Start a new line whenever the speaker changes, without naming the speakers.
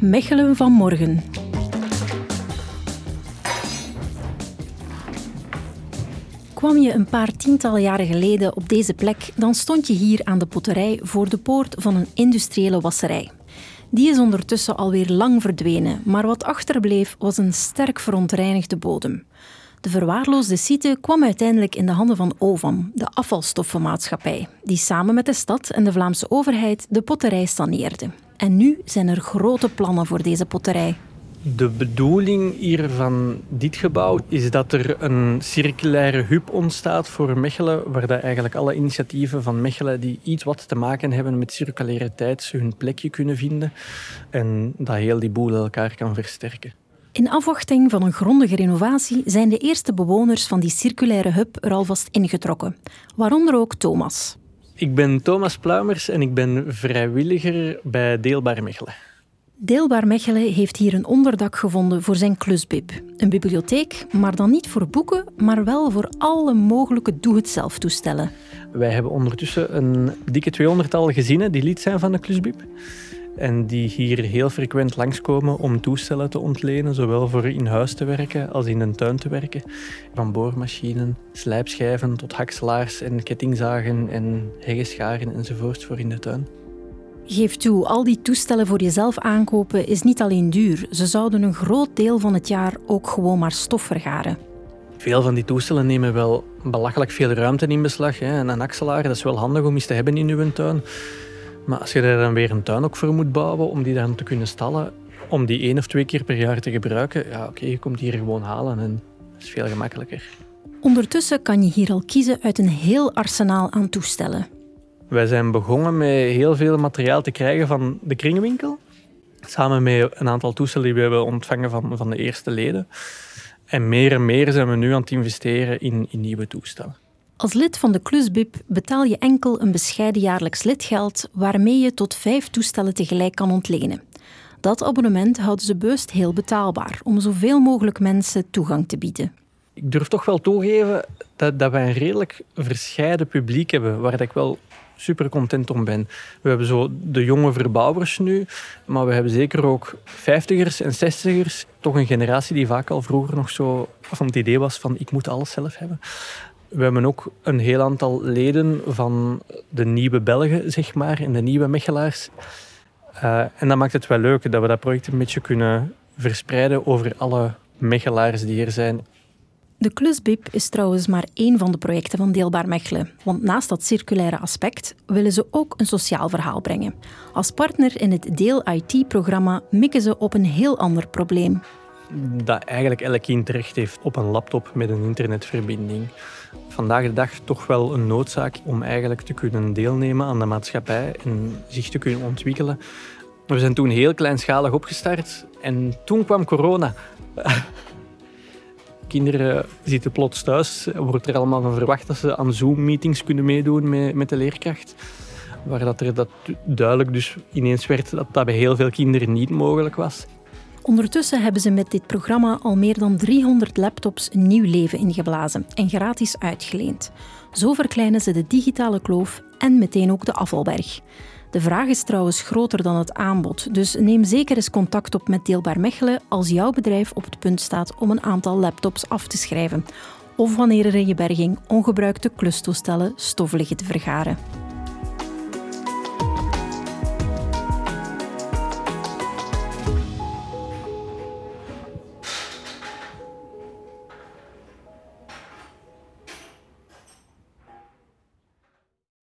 Mechelen van morgen. Kwam je een paar tientallen jaren geleden op deze plek, dan stond je hier aan de potterij voor de poort van een industriële wasserij. Die is ondertussen alweer lang verdwenen, maar wat achterbleef was een sterk verontreinigde bodem. De verwaarloosde site kwam uiteindelijk in de handen van OVAM, de afvalstoffenmaatschappij, die samen met de stad en de Vlaamse overheid de potterij saneerde. En nu zijn er grote plannen voor deze potterij.
De bedoeling hier van dit gebouw is dat er een circulaire hub ontstaat voor Mechelen, waar dat eigenlijk alle initiatieven van Mechelen die iets wat te maken hebben met circulariteit hun plekje kunnen vinden en dat heel die boel elkaar kan versterken.
In afwachting van een grondige renovatie zijn de eerste bewoners van die circulaire hub er alvast ingetrokken, waaronder ook Thomas.
Ik ben Thomas Pluimers en ik ben vrijwilliger bij Deelbaar Mechelen.
Deelbaar Mechelen heeft hier een onderdak gevonden voor zijn klusbib. Een bibliotheek, maar dan niet voor boeken, maar wel voor alle mogelijke doe-het-zelf toestellen.
Wij hebben ondertussen een dikke 200-tal gezinnen die lid zijn van de klusbib. En die hier heel frequent langskomen om toestellen te ontlenen, zowel voor in huis te werken als in een tuin te werken. Van boormachinen, slijpschijven tot hakselaars en kettingzagen en heggescharen enzovoorts voor in de tuin.
Geef toe, al die toestellen voor jezelf aankopen is niet alleen duur. Ze zouden een groot deel van het jaar ook gewoon maar stof vergaren.
Veel van die toestellen nemen wel belachelijk veel ruimte in beslag. Hè. En een akselaar, dat is wel handig om eens te hebben in uw tuin. Maar als je er dan weer een tuin ook voor moet bouwen om die dan te kunnen stallen, om die één of twee keer per jaar te gebruiken, ja oké, je komt hier gewoon halen en dat is veel gemakkelijker.
Ondertussen kan je hier al kiezen uit een heel arsenaal aan toestellen.
Wij zijn begonnen met heel veel materiaal te krijgen van de kringwinkel. Samen met een aantal toestellen die we hebben ontvangen van, van de eerste leden. En meer en meer zijn we nu aan het investeren in, in nieuwe toestellen.
Als lid van de Klusbib betaal je enkel een bescheiden jaarlijks lidgeld waarmee je tot vijf toestellen tegelijk kan ontlenen. Dat abonnement houden ze bewust heel betaalbaar om zoveel mogelijk mensen toegang te bieden.
Ik durf toch wel toegeven dat, dat wij een redelijk verscheiden publiek hebben, waar ik wel super content om ben. We hebben zo de jonge verbouwers nu, maar we hebben zeker ook vijftigers en zestigers. Toch een generatie die vaak al vroeger nog zo van het idee was van ik moet alles zelf hebben. We hebben ook een heel aantal leden van de nieuwe Belgen, zeg maar, en de nieuwe Mechelaars. Uh, en dat maakt het wel leuk dat we dat project een beetje kunnen verspreiden over alle Mechelaars die er zijn.
De Klusbib is trouwens maar één van de projecten van Deelbaar Mechelen. Want naast dat circulaire aspect willen ze ook een sociaal verhaal brengen. Als partner in het Deel IT-programma mikken ze op een heel ander probleem.
Dat eigenlijk elk kind recht heeft op een laptop met een internetverbinding. Vandaag de dag toch wel een noodzaak om eigenlijk te kunnen deelnemen aan de maatschappij en zich te kunnen ontwikkelen. We zijn toen heel kleinschalig opgestart en toen kwam corona. Kinderen zitten plots thuis. Wordt er allemaal van verwacht dat ze aan Zoom-meetings kunnen meedoen met, met de leerkracht. Waar dat er dat duidelijk dus ineens werd dat dat bij heel veel kinderen niet mogelijk was.
Ondertussen hebben ze met dit programma al meer dan 300 laptops nieuw leven ingeblazen en gratis uitgeleend. Zo verkleinen ze de digitale kloof en meteen ook de afvalberg. De vraag is trouwens groter dan het aanbod, dus neem zeker eens contact op met Deelbaar Mechelen als jouw bedrijf op het punt staat om een aantal laptops af te schrijven. Of wanneer er in je berging ongebruikte klustoestellen stof liggen te vergaren.